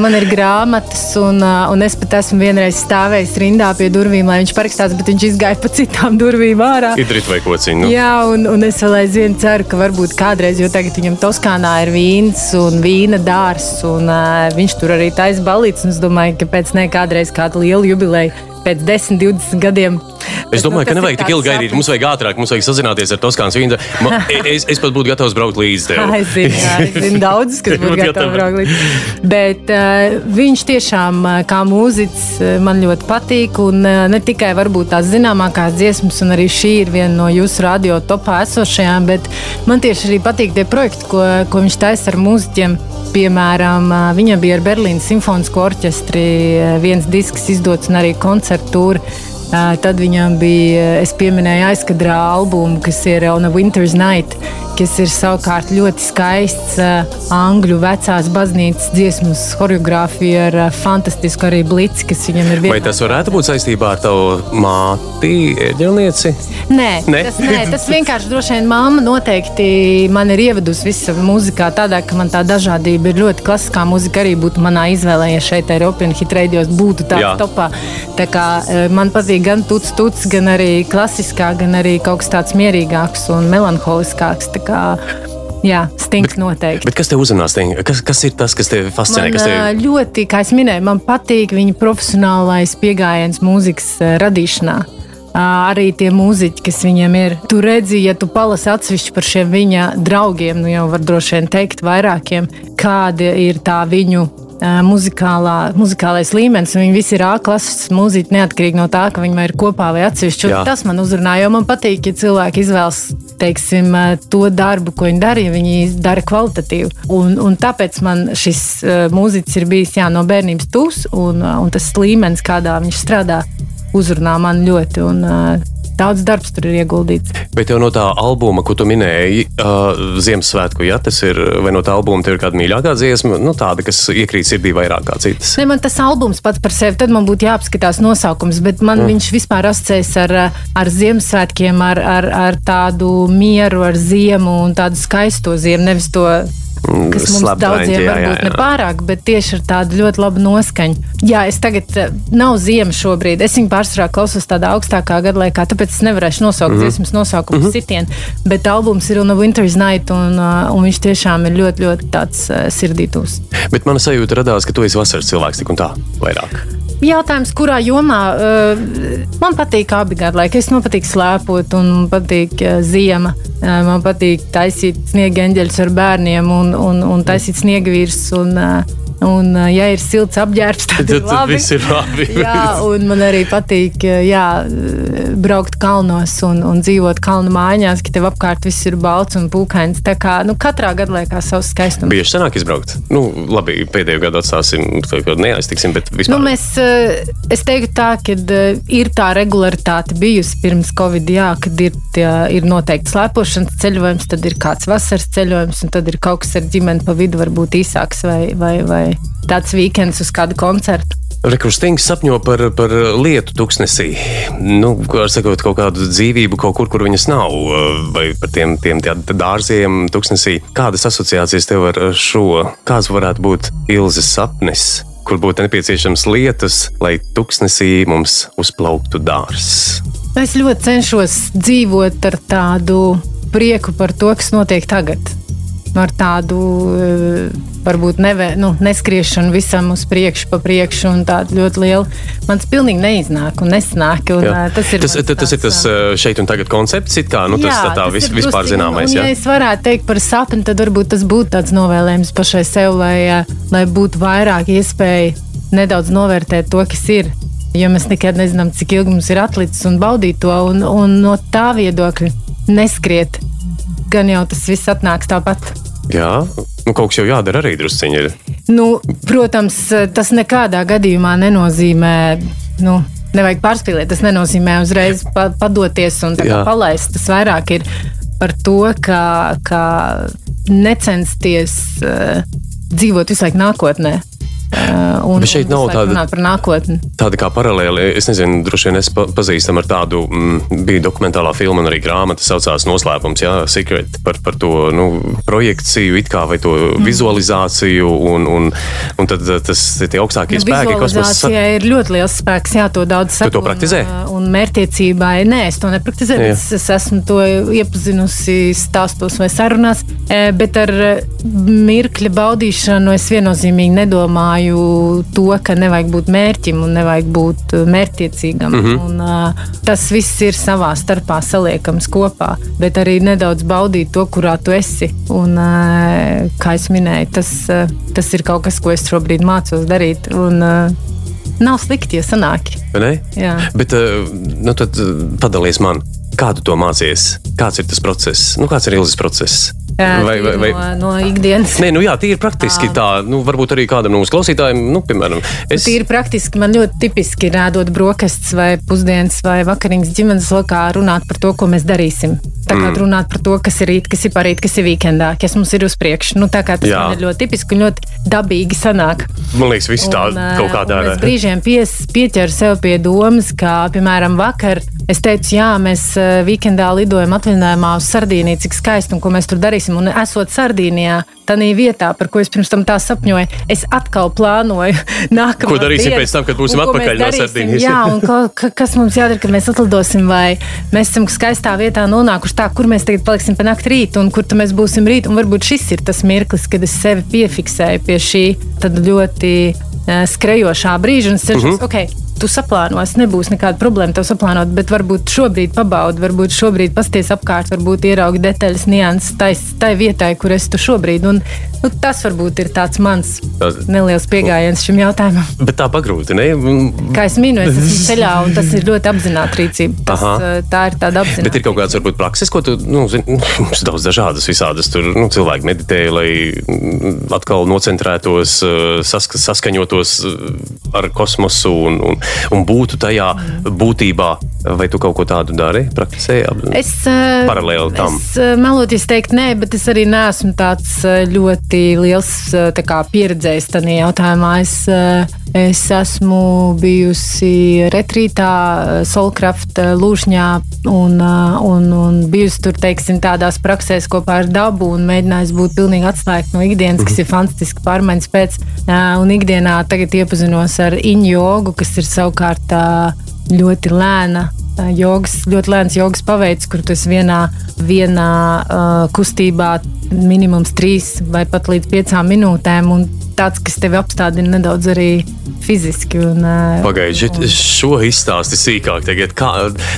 man ir grāmatas, un, un es pat esmu vienreiz stāvējis rindā pie durvīm, lai viņš parakstās, bet viņš izgāja pa citām durvīm ārā. Idrit vai kociņu? Nu. Jā, un, un es vēl aizvien ceru, ka varbūt kādreiz, jo tagad viņam Toskānā ir vīns un vīna dārzs, un uh, viņš tur arī taisa balīts. un Es domāju, ka pēc ne kādreiz kāda liela jubileja pēc 10, 20 gadiem. Es Bet, nu, domāju, ka tas ir nevajag tik ilgi gaidīt. Mums vajag ātrāk, mums vajag sazināties ar Toskānas vīnu. Ma- Es, es pat būtu gatavs braukt līdzi tev. Es zinu, jā, es zinu daudzus, kas būtu gatavi braukt līdzi. Bet uh, viņš tiešām, uh, kā mūziķis, man ļoti patīk. Un uh, ne tikai varbūt tās zināmākās dziesmas, un arī šī ir viena no jūsu radio topā esošajām, bet man tieši arī patīk tie projekti, ko, ko viņš taisa ar mūziķiem. Piemēram, viņam bija ar Berlīnas simfonisko orķestri viens disks izdots un arī. Uh, Tad viņam bija, es pieminēju, aizkadrā albumu, kas ir On a Winter's Night, kas ir savukārt ļoti skaists uh, angļu vecās baznīcas dziesmas choreogrāfija ar uh, fantastisku arī blici, kas viņam ir Vai tas varētu būt saistībā ar tavu māti, ērģelnieci? Nē, Ne? tas, nē, tas vienkārši droši vien mamma noteikti man ir ievedusi visā mūzikā tādā, ka man tā dažādība ir ļoti klasiskā mūzika arī būtu manā izvēlē, ja šeit Eiropas hit radios būtu tāds Jā. topā. Tā kā eh, man patīk gan tuts, tuts, gan arī klasiskā, gan arī kaut kas tāds mierīgāks un melanholiskāks. Tā kā, jā, stings noteikti. Bet kas tev uzrunā? Kas, kas ir tas, kas tev fascinē? Man Kas tev... ļoti, kā jau minēju, man patīk viņa profesionālais pieejams mūzikas radīšanā. Arī tie mūziķi, kas viņam ir. Tu redzi, ja tu palasi atsevišķi par šiem viņa draugiem, nu jau var droši vien teikt vairākiem, kāda ir tā viņu muzikālā, muzikālais līmenis. Viņi visi ir A-klases mūziķi, neatkarīgi no tā, ka viņi ir kopā vai atsevišķi. Tas man uzrunā, jo man patīk, ja cilvēki izvēlas teiksim, to darbu, ko viņi dara, ja viņi dara kvalitatīvi. Un, un tāpēc man šis mūziķis ir bijis jā, no bērnības tūs, un, un tas līmenis, kādā viņš strādā, uzrunā man ļoti. Un, Daudz darbs tur ir ieguldīts. Bet jau no tā albuma, ko tu minēji, uh, Ziemassvētku, ja tas ir, vai no tā albuma tev ir kāda mīļākā dziesma, nu, tāda, kas iekrīt sirdī vairāk kā citas. Ne, man tas albums pats par sevi, tad man būtu jāapskatās nosaukums, bet man mm. viņš vispār asociējas ar, ar Ziemassvētkiem, ar, ar, ar tādu mieru, ar ziemu un tādu skaisto ziemu, nevis to kas mums Slapdaņķi, daudziem jā, jā, varbūt jā. ne pārāk, bet tieši ar tādu ļoti labu noskaņu. Jā, es tagad eh, nav ziema šobrīd. Es viņu pārsvarā klausos tādā augstākā gadlaikā, tāpēc es nevarēšu nosaukt mm. -hmm. dziesmas nosaukumu mm -hmm. sitienu. Bet albums ir una Winter's Night, un, uh, un viņš tiešām ir ļoti, ļoti tāds uh, sirdītūs. Bet mana sajūta radās, ka tu esi vasaras cilvēks tik un tā vairāk. Jautājums, kurā jomā uh, man patīk abi gadi laiki. Es man patīk slēpot, un man patīk uh, ziema. Uh, man patīk taisīt sniega eņģeļus ar bērniem un, un, un taisīt sniega virsmas. Un, uh, un, ja ir silts apģērbs, tad, Tad, tad viss ir labi. Jā, un man arī patīk jā, braukt kalnos un, un dzīvot kalnu mājās, ka tev apkārt viss ir balts un pūkains. Tā kā nu, katrā gadlaikā savs skaistums. Bieži sanāk izbraukt. Nu, labi, pēdējo gadu atstāsim, neaiztiksim, bet vispār. Nu, mēs, es teiktu, tā, ka ir tā regularitāte bijusi pirms Covid, jā, kad ir, tie, ir noteikti slēpošanas ceļojums, tad ir kāds vasaras ceļojums, un tad ir kaut kas ar ģimeni pa vidu, varbūt īsāks vai, vai, vai tāds weekends uz kādu koncertu. Rekurstings sapņo par, par lietu tuksnesī. Nu, var sakot, kaut kādu dzīvību kaut kur, kur viņas nav, vai par tiem, tiem dārziem tuksnesī. Kādas asociācijas tev ar ar šo? Kāds varētu būt Ilzas sapnis? Kur būtu nepieciešams lietas, lai tuksnesī mums uzplauktu dārzs? Es ļoti cenšos dzīvot ar tādu prieku par to, kas notiek tagad. Ar tādu eh, varbūt neve, nu, neskriešanu visam uz priekšu, pa priekšu, un tādu ļoti lielu. Man tas pilnīgi neiznāk un nesnāk. Un, Jā. eh, tas ir tas, mans tas, tas ir tas tāds, eh, šeit un tagad koncepts, kā nu, tas Jā, tā, tā tas vis, vispār drusciņ, zināmais. Un, jā. ja es varētu teikt par sapni, tad varbūt tas būtu tāds novēlējums pašai sev, lai, lai būtu vairāk iespēja nedaudz novērtēt to, kas ir. Jo mēs nekad nezinām, cik ilgi mums ir atlicis un baudīt to, un, un no tā viedokļa neskriet. Gan jau tas viss atnāks tāpat. Jā, nu, kaut kas jau jādara arī drusciņi. Nu, protams, tas nekādā gadījumā nenozīmē. Nu, Nevajag pārspīlēt, tas nenozīmē uzreiz pa, padoties un palaist. Tas vairāk ir par to, ka, ka necensties uh, dzīvot visu laiku nākotnē. Uh, un, Bet šeit un nav tāda- par nākotni. Tāda kā paralēli, es nezinu, droši vien es pa- pazīstam ar tādu, mm, bija dokumentālā filma un arī grāmata, saucās Noslēpums, jā, Secret, par, par to nu, projekciju, it kā vai to Mm. vizualizāciju, un, un, un tad uh, tas tie augstākie spēki kosmosa. Vizualizācijai ir ļoti liels spēks, jā, to daudz Tu saka. to praktizē? Un, un mērķtiecībai, nē, es to nepraktizēju. Es, es esmu to iepazinusi stāstos vai sarunās, eh, bet ar eh, mirkļa baudīšanu es viennozīmīgi nedomāju to, ka nevajag būt mērķim un nevajag būt eh, mērķtiecīgam. Mm. -hmm. un, uh, tas viss ir savā starpā saliekams kopā, bet arī nedaudz baudīt to, kurā tu esi. Un, uh, kā jau minēju, tas, uh, tas ir kaut kas, ko es šobrīd mācos darīt. Un, uh, Nav slikti, ja sanāk. Bet nu, tad padalies man, kā tu to mācies? Kāds ir tas process? Nu, kāds ir ilgs process? Vai, vai, vai... No, no ikdienas. Nē, nu jā, tīri praktiski tā. Nu, varbūt arī kādam no mūsu klausītājiem, nu, piemēram, es. Tīri praktiski man ļoti tipiski ir ēdot brokastis vai pusdienas vai vakariņas ģimenes lokā runāt par to, ko mēs darīsim. Tā kā mm. runāt par to, kas ir rīt, kas ir parīt, kas ir weekendā, kas mums ir uz priekšu. Nu, tā kā tas Jā. ir ļoti tipiski un ļoti dabīgi sanāk. Man liekas, visi tā Un, kaut kā un dara. Es brīžiem pies, pieķeru sev pie domas, ka, piemēram, vakar es teicu, jā, mēs weekendā lidojam atvaļinājumā uz Sardīniju, cik skaisti un ko mēs tur darīsim. Un esot Sardīnijā, tādā vietā, par ko es pirms tam tā sapņoju, es atkal plānoju nākamo Ko darīsim dienu, pēc tam, kad būsim un atpakaļ no. Sardīnijas? Jā, un ko, ka, kas mums jādara, kad mēs atlidosim, vai mēs esam skaistā vietā nonākuši tā, kur mēs tagad paliksim pa nakti rīt, un kur mēs būsim rīt. Un varbūt šis ir tas mirklis, kad es sevi piefiksēju pie šī ļoti eh, skrejošā brīža, un es cenšos, uh Mhm. -huh. ok, tu saplānos, nebūs nekāda problēma tev saplānot, bet varbūt šobrīd pabaudi, varbūt šobrīd pasties apkārt, varbūt ieraugi detaļas, nianses tai, tai vietai, kur esi tu šobrīd. Un, nu, tas varbūt ir tāds mans Tas- neliels pieejams šim jautājumam. Bet tā pagrūti, ne? Mm, Kā es minu, es esmu ceļā, un tas ir ļoti apzināta rīcība. Tas, Aha. eh, tā ir tāda apziņa. Bet ir kaut kāds, varbūt, prakses, ko tu, nu, zini, mums daudz dažādas visādas. Tur nu, cilvēki meditē, lai mm, atkal nocentrētos, eh, sask saskaņotos eh, ar kosmosu un, un, un būtu tajā būtībā. Vai tu kaut ko tādu dari, praktizēji? Es, uh, Paralēli tam. Es uh, meloties teikt, nē, bet es arī neesmu tāds uh, ļoti liels tā pieredzējis tajā jautājumā. Es, es esmu bijusi retrītā, Solkraft uh, lūšņā un, un, un bijusi tur, teiksim, tādās praksēs kopā ar dabu un mēģinājusi būt pilnīgi atslēgta no ikdienas, mm -hmm. kas ir fantastiski pārmaiņas pēc. Un ikdienā tagad iepazinos ar iņu jogu, kas ir savukārt ļoti lēna. Jogas, ļoti lēns jogas paveids, kur tas vienā, vienā uh, kustībā minimums trīs vai pat līdz piecām minūtēm. Un tāds, kas tevi apstādina nedaudz arī fiziski. Pagaidiet, un... šo izstāsti sīkāk. Tagad, kā,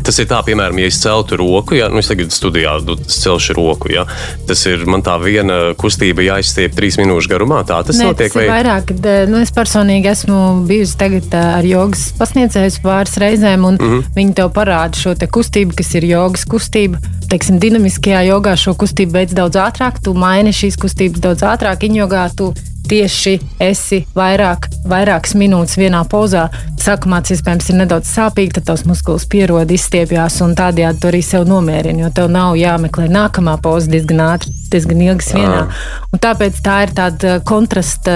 tas ir tā, piemēram, ja es celtu roku, ja nu, es tagad studijā celšu roku. Ja, tas ir man tā viena kustība jāizstiep trīs minūšu garumā. Tā tas Nē, notiek. Tas vai... vairāk, kad, nu, es personīgi esmu bijusi tagad ar jogas pasniedzējus pāris reizēm, un mm -hmm. viņi tev parāda šo te kustību, kas ir jogas kustība. Teiksim, dinamiskajā jogā šo kustību veids daudz ātrāk, tu maini šīs kustības daudz ātrāk, in jogā tu tieši esi vairāk, vairākas minūtes vienā pozā. Sākumā tas iespējams ir nedaudz sāpīgi, tad tavs muskulis pierod, izstiepjas un tādējādi tu arī sev nomierini, jo tev nav jāmeklē nākamā poza diezgan ātri, diezgan ilgas vienā. Un tāpēc tā ir tāda kontrasta,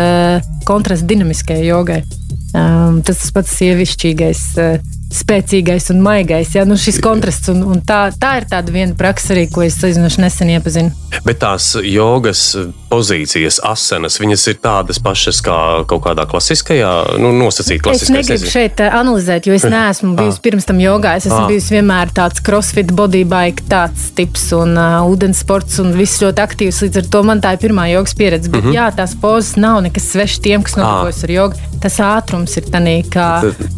kontrasta dinamiskajai jogai. Um, tas tas pats sievišķīgais. Uh, spēcīgais un maigais. Ja? Nu, šis kontrasts, un, un tā, tā ir tāda viena praksa arī, ko es salīdzinoši nesen iepazinu. Bet tās jogas pozīcijas, asanas, viņas ir tādas pašas kā kaut kādā klasiskajā, nu, nosacītā klasiskā. Es negribu nezinu. šeit eh, analizēt, jo es neesmu bijusi ah. pirms tam jogā. Es esmu ah. bijusi vienmēr tāds crossfit, bodybike, tāds tips un uh, ūdens sports un viss ļoti aktīvs. Līdz ar to man tā ir pirmā jogas pieredze. Bet mm -hmm. jā, tās pozas nav nekas svešs tiem, kas nodarbojas ah. ar jogu. Tas ātrums ir tādā, ka,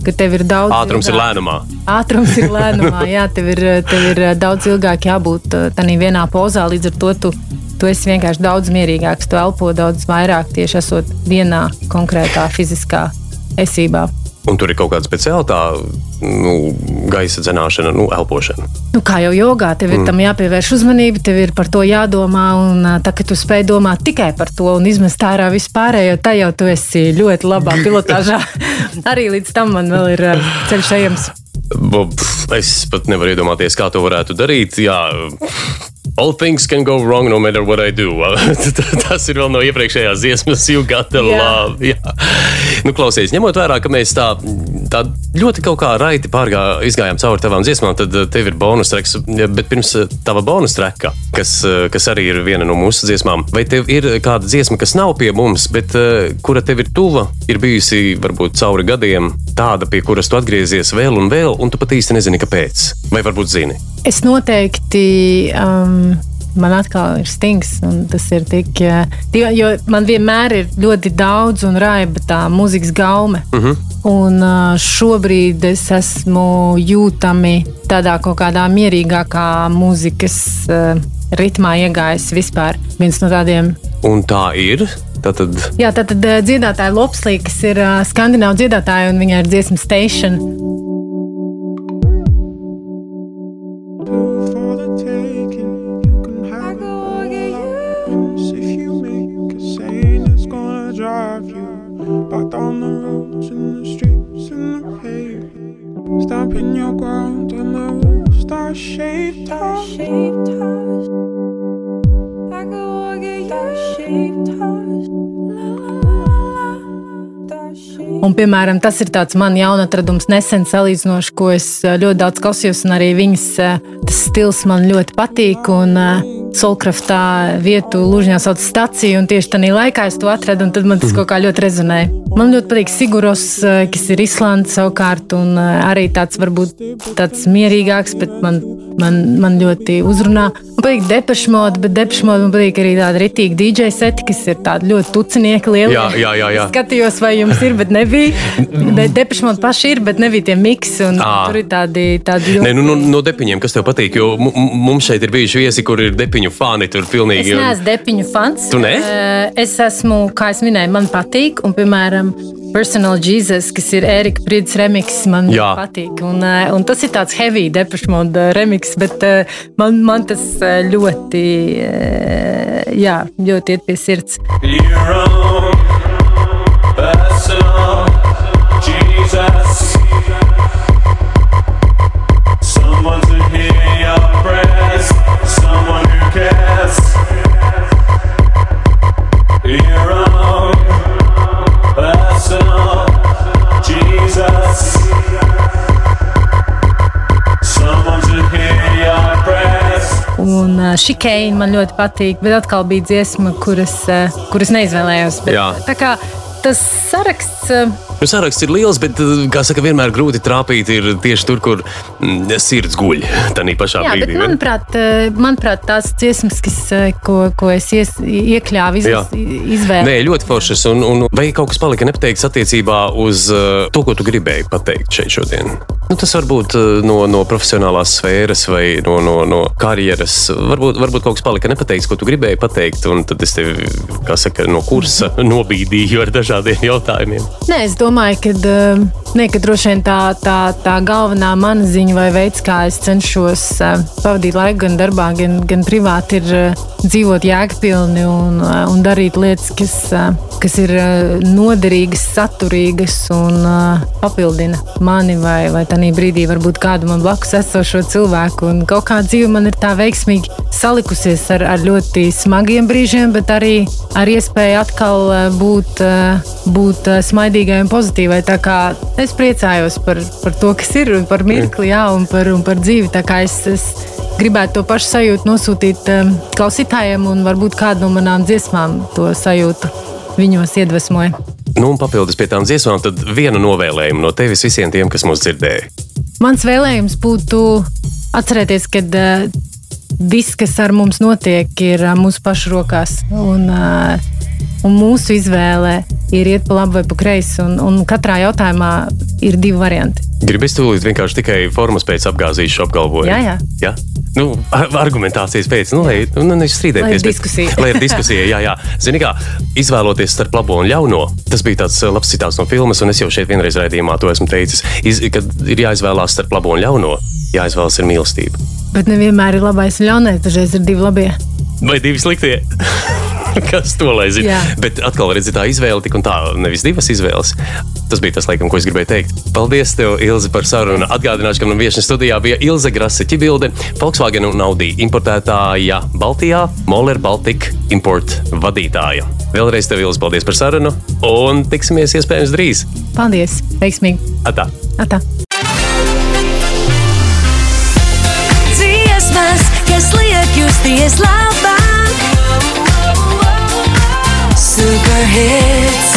ka tev ir daudz. Ātrums ir lēnumā. Ātrums ir lēnumā, jā, tev ir, tev ir daudz ilgāk jābūt uh, tādā vienā pozā. Līdz ar to tu, tu esi vienkārši daudz mierīgāks, tu elpo daudz vairāk tieši esot vienā konkrētā fiziskā esībā. Un tur ir kaut kāda speciāla tā, nu, gaisa dzenāšana, nu, elpošana. Nu, kā jau jogā, tev ir mm. tam jāpievērš uzmanība, tev ir par to jādomā. Un tā, ka tu spēj domāt tikai par to un izmest ārā vispārējo, tā jau tu esi ļoti labā pilotāžā. Arī līdz tam man vēl ir ceļš ejams. Es pat nevaru iedomāties, kā to varētu darīt. Jā, All things can go wrong no matter what I do. Tas ir vēl no iepriekšējās dziesmas, You got the yeah. love. Jā. Nu, klausies, ņemot vērā, ka mēs tā, tā ļoti kaut kā raiti pārgā, izgājām cauri tavām dziesmām, tad eh, tev ir bonus treks. Bet pirms eh, tava bonus treka, kas, eh, kas arī ir viena no mūsu dziesmām, vai tev ir kāda dziesma, kas nav pie mums, bet kura tev ir tuva, ir bijusi varbūt cauri gadiem, tāda, pie kuras tu atgriezies vēl un vēl, un tu pat īsti nezini, kāpēc? Vai varbūt zini? Es noteikti. Um man atkal ir stings. Tas ir tik, jo man vienmēr ir ļoti daudz un raiba tā mūzikas gaume. Uh mhm. -huh. Un šobrīd es esmu jūtami tādā kaut kādā mierīgākā mūzikas ritmā iegājis vispār. Viens no tādiem. Un tā ir. Tātad... Jā, tā tad dziedātāja Lopslī, kas ir skandināva dziedātāja, un viņa ir dziesma Station. Stomping your ground on the star-shaped house. I could walk in star-shaped house. Un, piemēram, tas ir tāds man jaunatradums, nesen salīdzinoši, ko es ļoti daudz klausījos, un arī viņas stils man ļoti patīk. Un, uh, Solkraftā vietu Lūžņā sauc staciju, un tieši tajā laikā es to atradu, un tad man tas kaut kā ļoti rezonēja. Man ļoti patīk Siguros, eh, kas ir Islands savukārt, un eh, arī tāds varbūt tāds mierīgāks, bet man, man, man ļoti uzrunā. Man patīk depešmoda, bet depešmoda man patīk arī tāda ritīga DJ seti, kas ir tādi ļoti tucinieki lieli. Jā, jā, jā. jā. Skatījos, vai jums ir, bet nebija. Bet depešmoda paši ir, bet nebija tie à. tur ir tādi, tādi ļoti. Nē, nu, no, no depiņiem, kas tev patīk, jo mums šeit ir bijuši viesi, kur ir depiņu fani. Tur pilnīgi. Es neesmu depiņu fans. Tu ne? Es esmu, kā es minēju, man patīk. Un, piemēram, Personal Jesus, kas ir Erika Prīdas remix, man Jā. patīk. Un, eh, un tas ir tāds heavy depešu moda eh, remix, bet eh, man, man tas ļoti, jā, ļoti iet pie sirds. Euro, personal, Jesus. Someone to hear your prayers, someone who cares. Šikeina man ļoti patīk, bet atkal bija dziesma, kuras, uh, kuras neizvēlējos. Bet, tā kā tas saraksts. Nu, saraksts ir liels, bet, eh, kā saka, vienmēr grūti trāpīt ir tieši tur, kur mm, sirds guļ. Tā pašā Jā, bet brīdī. ne? manuprāt, eh, manuprāt, tās dziesmas, kas, eh, ko, ko es ies, iekļāvu, iz, izvēlējos. Nē, ļoti foršas. Un, un vai kaut kas palika nepateikts attiecībā uz to, ko tu gribēji pateikt šeit šodien? Nu, tas var būt no, no profesionālās sfēras vai no, no, no karjeras. Varbūt, varbūt kaut kas palika nepateikts, ko tu gribēji pateikt, un tad es tevi, kā saka, no kursa nobīdīju ar dažādiem jautājumiem. Nē, es domāju, ka, eh, ne, ka droši vien tā, tā, tā galvenā mana ziņa vai veids, kā es cenšos eh, pavadīt laiku gan darbā, gan, gan privāti, ir eh, dzīvot jēgpilni un, un darīt lietas, kas, kas ir noderīgas, saturīgas un papildina mani vai, vai tādā brīdī varbūt kādu man blakus esošo cilvēku. Un kaut kā dzīve man ir tā veiksmīgi salikusies ar, ar ļoti smagiem brīžiem, bet arī ar iespēju atkal būt, būt smaidīgai un pozitīvai. Kā es priecājos par, par to, kas ir un par mirkli, jā, un par, un par dzīvi. Es, es gribētu to pašu sajūtu nosūtīt um, klausītājiem, un varbūt kādu no manām dziesmām to sajūtu viņos iedvesmoja. Nu, un papildus pie tām dziesmām, tad vienu novēlējumu no tevis visiem tiem, kas mūs dzirdēja. Mans vēlējums būtu atcerēties, ka uh, viss, kas ar mums notiek, ir uh, mūsu pašu rokās. Un, uh, un mūsu izvēle ir iet pa labi vai pa kreisi. Un, un katrā jautājumā ir divi varianti. Gribu es tūlīt vienkārši tikai formas pēc apgāzīšu apgalvojumu. Jā, jā. jā? Nu, ar- argumentācijas pēc, nu, lai nu, nevis strīdēties. Lai ir bet- diskusija. Lai ir diskusija, jā, jā. Zini, kā izvēloties starp labo un ļauno, tas bija tāds eh, labs citāts no filmas, un es jau šeit vienreiz raidījumā to esmu teicis. Iz, kad ir jāizvēlās starp labo un ļauno, jāizvēlas ir mīlestība. Bet nevienmēr ir labais un ļaunais, dažreiz ir divi labie. Vai divi sliktie? kas to lai zina. Jā. Bet atkal, redziet, tā izvēle tik un tā, nevis divas izvēles. Tas bija tas, laikam, ko es gribēju teikt. Paldies, tev, Ilze, par sarunu. Atgādināšu, ka manā viesnīcā studijā bija Ilze Grasa Čibilde, Volkswagen un Audi importētāja Baltijā, Moller Baltic Import vadītāja. Vēlreiz tev, Ilze, paldies par sarunu un tiksimies iespējams drīz. Paldies! Veiksmīgi! Atā! Atā. Dziesmas, kas liek justies labi! heads